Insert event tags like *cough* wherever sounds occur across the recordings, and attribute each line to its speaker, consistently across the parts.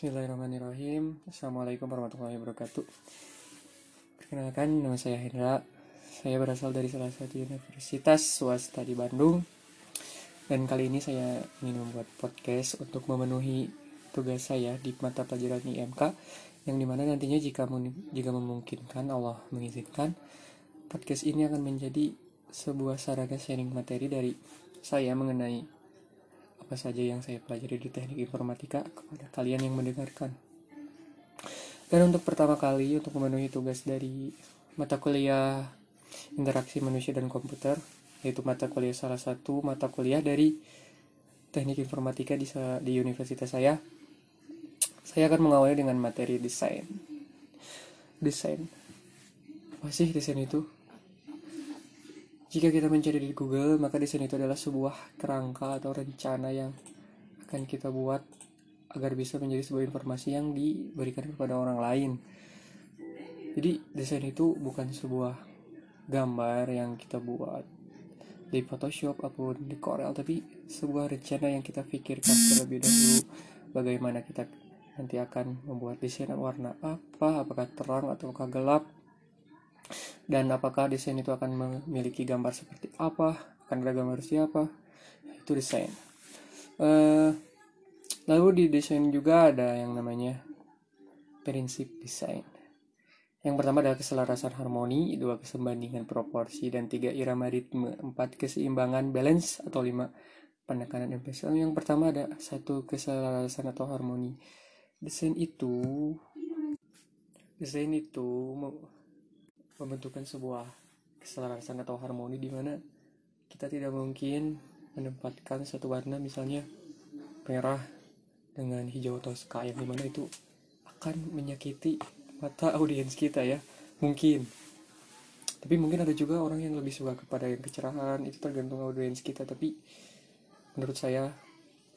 Speaker 1: Bismillahirrahmanirrahim. Assalamualaikum warahmatullahi wabarakatuh. Perkenalkan nama saya Hendra. Saya berasal dari salah satu universitas swasta di Bandung. Dan kali ini saya ingin membuat podcast untuk memenuhi tugas saya di mata pelajaran IMK Yang di mana nantinya jika, jika memungkinkan Allah mengizinkan Podcast ini akan menjadi sebuah sarana sharing materi dari saya mengenai apa saja yang saya pelajari di teknik informatika kepada kalian yang mendengarkan. Dan untuk pertama kali untuk memenuhi tugas dari mata kuliah interaksi manusia dan komputer, yaitu mata kuliah salah satu mata kuliah dari teknik informatika di, di universitas saya, saya akan mengawali dengan materi desain. Desain. Apa sih desain itu? Jika kita mencari di Google, maka desain itu adalah sebuah kerangka atau rencana yang akan kita buat agar bisa menjadi sebuah informasi yang diberikan kepada orang lain. Jadi desain itu bukan sebuah gambar yang kita buat di Photoshop ataupun di Corel, tapi sebuah rencana yang kita pikirkan terlebih dahulu bagaimana kita nanti akan membuat desain warna apa, apakah terang ataukah gelap, dan apakah desain itu akan memiliki gambar seperti apa akan ada gambar siapa itu desain uh, lalu di desain juga ada yang namanya prinsip desain yang pertama adalah keselarasan harmoni, dua kesembandingan proporsi, dan tiga irama ritme, empat keseimbangan balance atau lima penekanan emphasis. Yang pertama ada satu keselarasan atau harmoni. Desain itu, desain itu pembentukan sebuah keselarasan atau harmoni di mana kita tidak mungkin menempatkan satu warna misalnya merah dengan hijau atau sky yang di mana itu akan menyakiti mata audiens kita ya. Mungkin. Tapi mungkin ada juga orang yang lebih suka kepada yang kecerahan itu tergantung audiens kita. Tapi menurut saya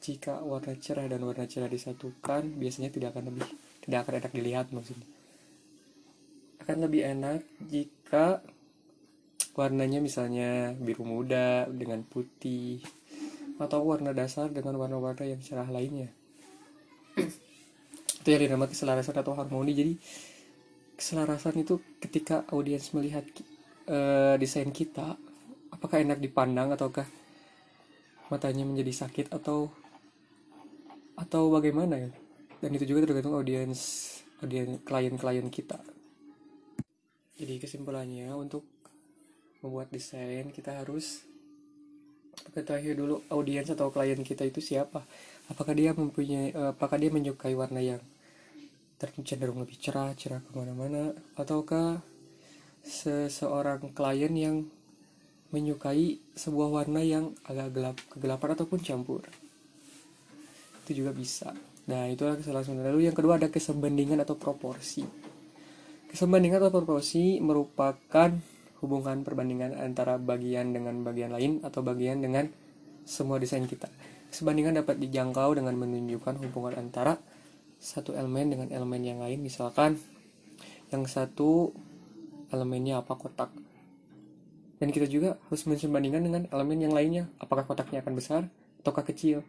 Speaker 1: jika warna cerah dan warna cerah disatukan biasanya tidak akan lebih tidak akan enak dilihat maksudnya akan lebih enak jika warnanya misalnya biru muda dengan putih atau warna dasar dengan warna-warna yang cerah lainnya. Itu yang dinamakan keselarasan atau harmoni. Jadi keselarasan itu ketika audiens melihat uh, desain kita apakah enak dipandang ataukah matanya menjadi sakit atau atau bagaimana ya? Dan itu juga tergantung audiens audiens klien-klien kita jadi kesimpulannya untuk membuat desain kita harus ketahui dulu audiens atau klien kita itu siapa. Apakah dia mempunyai apakah dia menyukai warna yang cenderung lebih cerah cerah ke mana-mana ataukah seseorang klien yang menyukai sebuah warna yang agak gelap kegelapan ataupun campur? Itu juga bisa. Nah itulah kesalahan lalu yang kedua ada kesembandingan atau proporsi Kesembandingan atau proporsi merupakan hubungan perbandingan antara bagian dengan bagian lain atau bagian dengan semua desain kita. Kesembandingan dapat dijangkau dengan menunjukkan hubungan antara satu elemen dengan elemen yang lain. Misalkan yang satu elemennya apa kotak. Dan kita juga harus mensembandingkan dengan elemen yang lainnya. Apakah kotaknya akan besar ataukah kecil.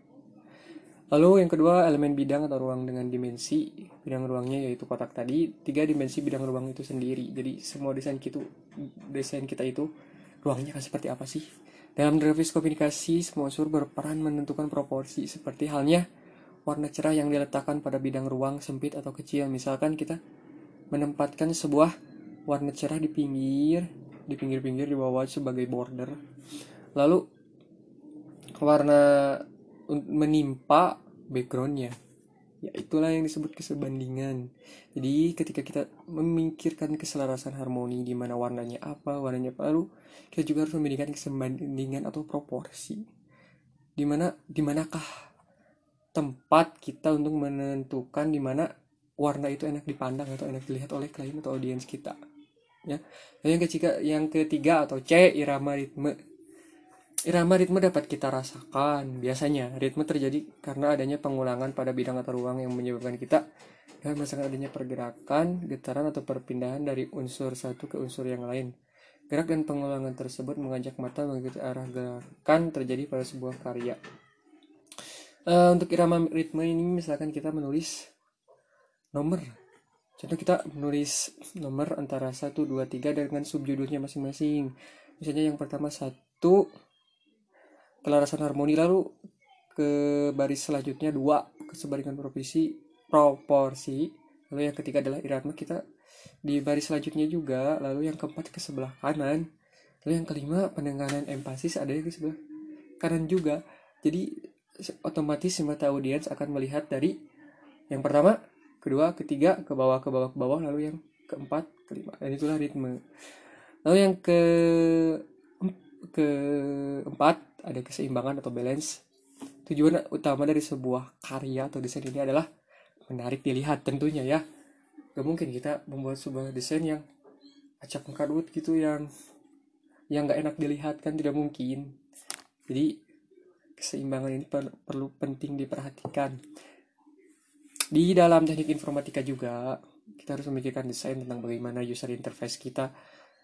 Speaker 1: Lalu yang kedua elemen bidang atau ruang dengan dimensi. Bidang ruangnya yaitu kotak tadi. Tiga dimensi bidang ruang itu sendiri. Jadi semua desain kita desain kita itu ruangnya akan seperti apa sih? Dalam grafis komunikasi semua unsur berperan menentukan proporsi. Seperti halnya warna cerah yang diletakkan pada bidang ruang sempit atau kecil. Misalkan kita menempatkan sebuah warna cerah di pinggir di pinggir-pinggir di bawah sebagai border. Lalu warna menimpa backgroundnya. Ya itulah yang disebut kesebandingan. Jadi ketika kita memikirkan keselarasan harmoni di mana warnanya apa warnanya apa lalu kita juga harus memiliki kesebandingan atau proporsi. Di mana di manakah tempat kita untuk menentukan di mana warna itu enak dipandang atau enak dilihat oleh klien atau audiens kita ya. Lalu yang ketiga yang ketiga atau C irama ritme Irama ritme dapat kita rasakan. Biasanya, ritme terjadi karena adanya pengulangan pada bidang atau ruang yang menyebabkan kita dan merasakan adanya pergerakan, getaran, atau perpindahan dari unsur satu ke unsur yang lain. Gerak dan pengulangan tersebut mengajak mata mengikuti arah gerakan terjadi pada sebuah karya. Uh, untuk irama ritme ini, misalkan kita menulis nomor contoh kita menulis nomor antara 1, 2, 3 dengan subjudulnya masing-masing misalnya yang pertama satu kelarasan harmoni lalu ke baris selanjutnya dua kesebaringan proporsi proporsi. Lalu yang ketiga adalah irama kita di baris selanjutnya juga. Lalu yang keempat ke sebelah kanan. Lalu yang kelima pendengaran empasis ada ke sebelah kanan juga. Jadi otomatis mata audiens akan melihat dari yang pertama kedua ketiga ke bawah ke bawah ke bawah. Lalu yang keempat kelima. Dan itulah ritme. Lalu yang ke keempat ada keseimbangan atau balance. Tujuan utama dari sebuah karya atau desain ini adalah menarik dilihat tentunya ya. Gak mungkin kita membuat sebuah desain yang acak mengkadut gitu yang yang gak enak dilihat kan tidak mungkin. Jadi keseimbangan ini per, perlu penting diperhatikan. Di dalam teknik informatika juga kita harus memikirkan desain tentang bagaimana user interface kita.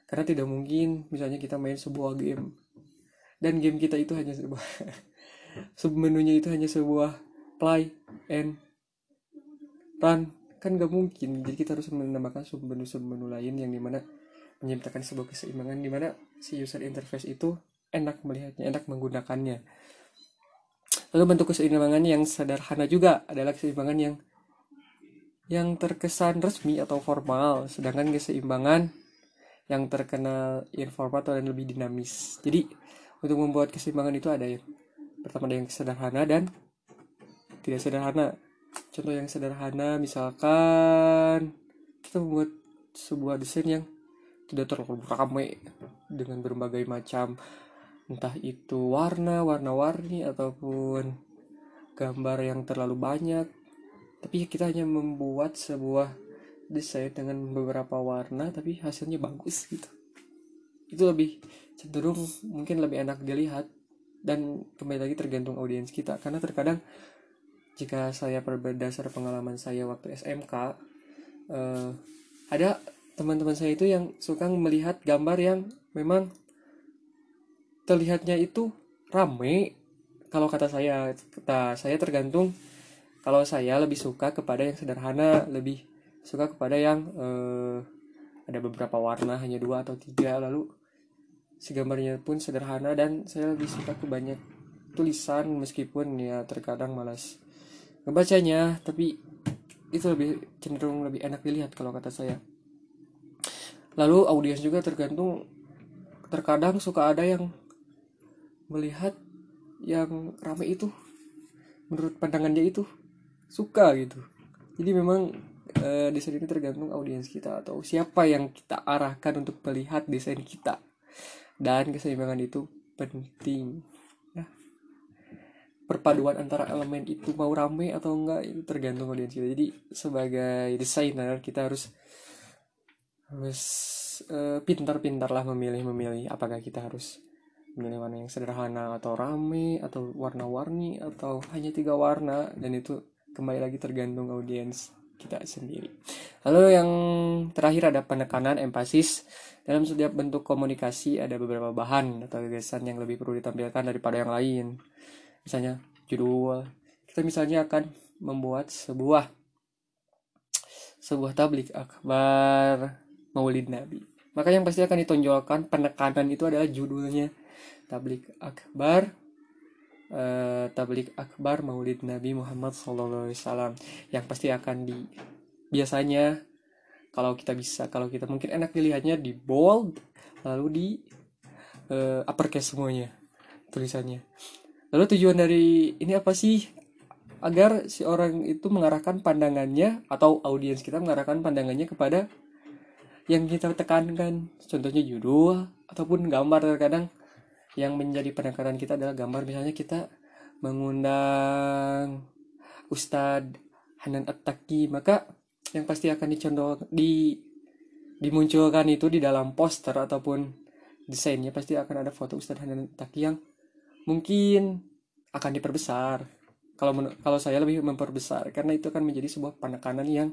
Speaker 1: Karena tidak mungkin misalnya kita main sebuah game dan game kita itu hanya sebuah *laughs* sub menunya itu hanya sebuah play and run. Kan gak mungkin. Jadi kita harus menambahkan sub menu sub menu lain yang di mana menciptakan sebuah keseimbangan di mana si user interface itu enak melihatnya enak menggunakannya. Lalu bentuk keseimbangan yang sederhana juga adalah keseimbangan yang yang terkesan resmi atau formal. Sedangkan keseimbangan yang terkenal informal dan lebih dinamis. Jadi untuk membuat keseimbangan itu ada yang pertama ada yang sederhana dan tidak sederhana. Contoh yang sederhana misalkan kita membuat sebuah desain yang tidak terlalu ramai dengan berbagai macam entah itu warna, warna-warni ataupun gambar yang terlalu banyak. Tapi kita hanya membuat sebuah desain dengan beberapa warna tapi hasilnya bagus gitu itu lebih cenderung mungkin lebih enak dilihat. Dan kembali lagi tergantung audiens kita. Karena terkadang jika saya berdasar pengalaman saya waktu SMK eh, ada teman-teman saya itu yang suka melihat gambar yang memang terlihatnya itu rame. Kalau kata saya kata saya tergantung kalau saya lebih suka kepada yang sederhana lebih suka kepada yang uh, ada beberapa warna hanya dua atau tiga lalu si gambarnya pun sederhana dan saya lebih suka ke banyak tulisan meskipun ya terkadang malas ngebacanya tapi itu lebih cenderung lebih enak dilihat kalau kata saya. Lalu audiens juga tergantung terkadang suka ada yang melihat yang ramai itu menurut pandangannya itu suka gitu. Jadi memang uh, desain ini tergantung audiens kita atau siapa yang kita arahkan untuk melihat desain kita dan keseimbangan itu penting ya. perpaduan antara elemen itu mau rame atau enggak itu tergantung audiens kita jadi sebagai desainer kita harus harus uh, pintar-pintar lah memilih-memilih apakah kita harus memilih warna yang sederhana atau rame atau warna-warni atau hanya tiga warna dan itu kembali lagi tergantung audiens kita sendiri. Lalu yang terakhir ada penekanan empasis. Dalam setiap bentuk komunikasi ada beberapa bahan atau gagasan yang lebih perlu ditampilkan daripada yang lain. Misalnya judul. Kita misalnya akan membuat sebuah sebuah tablik akbar Maulid Nabi. Maka yang pasti akan ditonjolkan penekanan itu adalah judulnya. Tablik akbar uh, tablik akbar Maulid Nabi Muhammad SAW yang pasti akan di biasanya kalau kita bisa kalau kita mungkin enak dilihatnya di bold lalu di uh, uppercase semuanya tulisannya. Lalu tujuan dari ini apa sih? Agar si orang itu mengarahkan pandangannya atau audiens kita mengarahkan pandangannya kepada yang kita tekankan. Contohnya judul ataupun gambar terkadang yang menjadi penekanan kita adalah gambar. Misalnya kita mengundang Ustadz Hanan Attaki maka yang pasti akan dicondol di dimunculkan itu di dalam poster ataupun desainnya pasti akan ada foto Ustadz Hanan Attaki yang mungkin akan diperbesar kalau kalau saya lebih memperbesar karena itu akan menjadi sebuah penekanan yang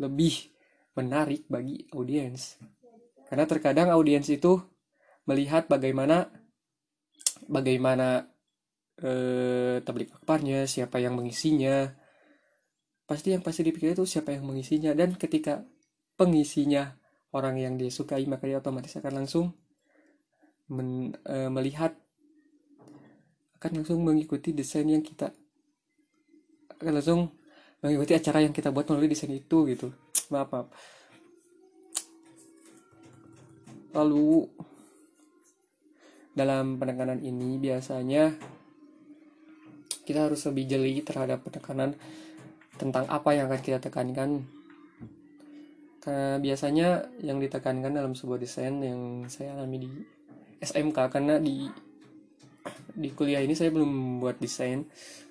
Speaker 1: lebih menarik bagi audiens karena terkadang audiens itu melihat bagaimana bagaimana eh, tablik akbarnya, siapa yang mengisinya. Pasti yang pasti dipikir itu siapa yang mengisinya. Dan ketika pengisinya orang yang dia sukai maka dia otomatis akan langsung men, e, melihat akan langsung mengikuti desain yang kita akan langsung mengikuti acara yang kita buat melalui desain itu gitu. Maaf maaf. Lalu dalam penekanan ini biasanya kita harus lebih jeli terhadap penekanan tentang apa yang akan kita tekankan. Biasanya yang ditekankan dalam sebuah desain yang saya alami di SMK karena di di kuliah ini saya belum buat desain.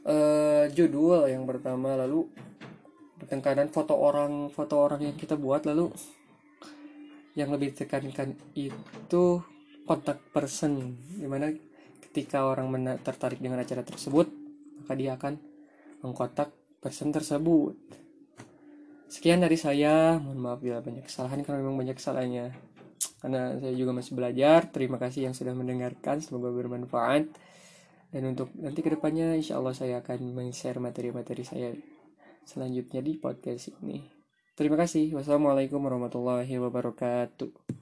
Speaker 1: Uh, judul yang pertama lalu penekanan foto orang foto orang yang kita buat lalu yang lebih ditekankan itu kontak person di mana ketika orang tertarik dengan acara tersebut maka dia akan mengkontak person tersebut. Sekian dari saya. Mohon maaf bila banyak kesalahan karena memang banyak kesalahannya karena saya juga masih belajar. Terima kasih yang sudah mendengarkan. Semoga bermanfaat. Dan untuk nanti ke depannya insya Allah saya akan meng-share materi-materi saya selanjutnya di podcast ini. Terima kasih. Wassalamualaikum warahmatullahi wabarakatuh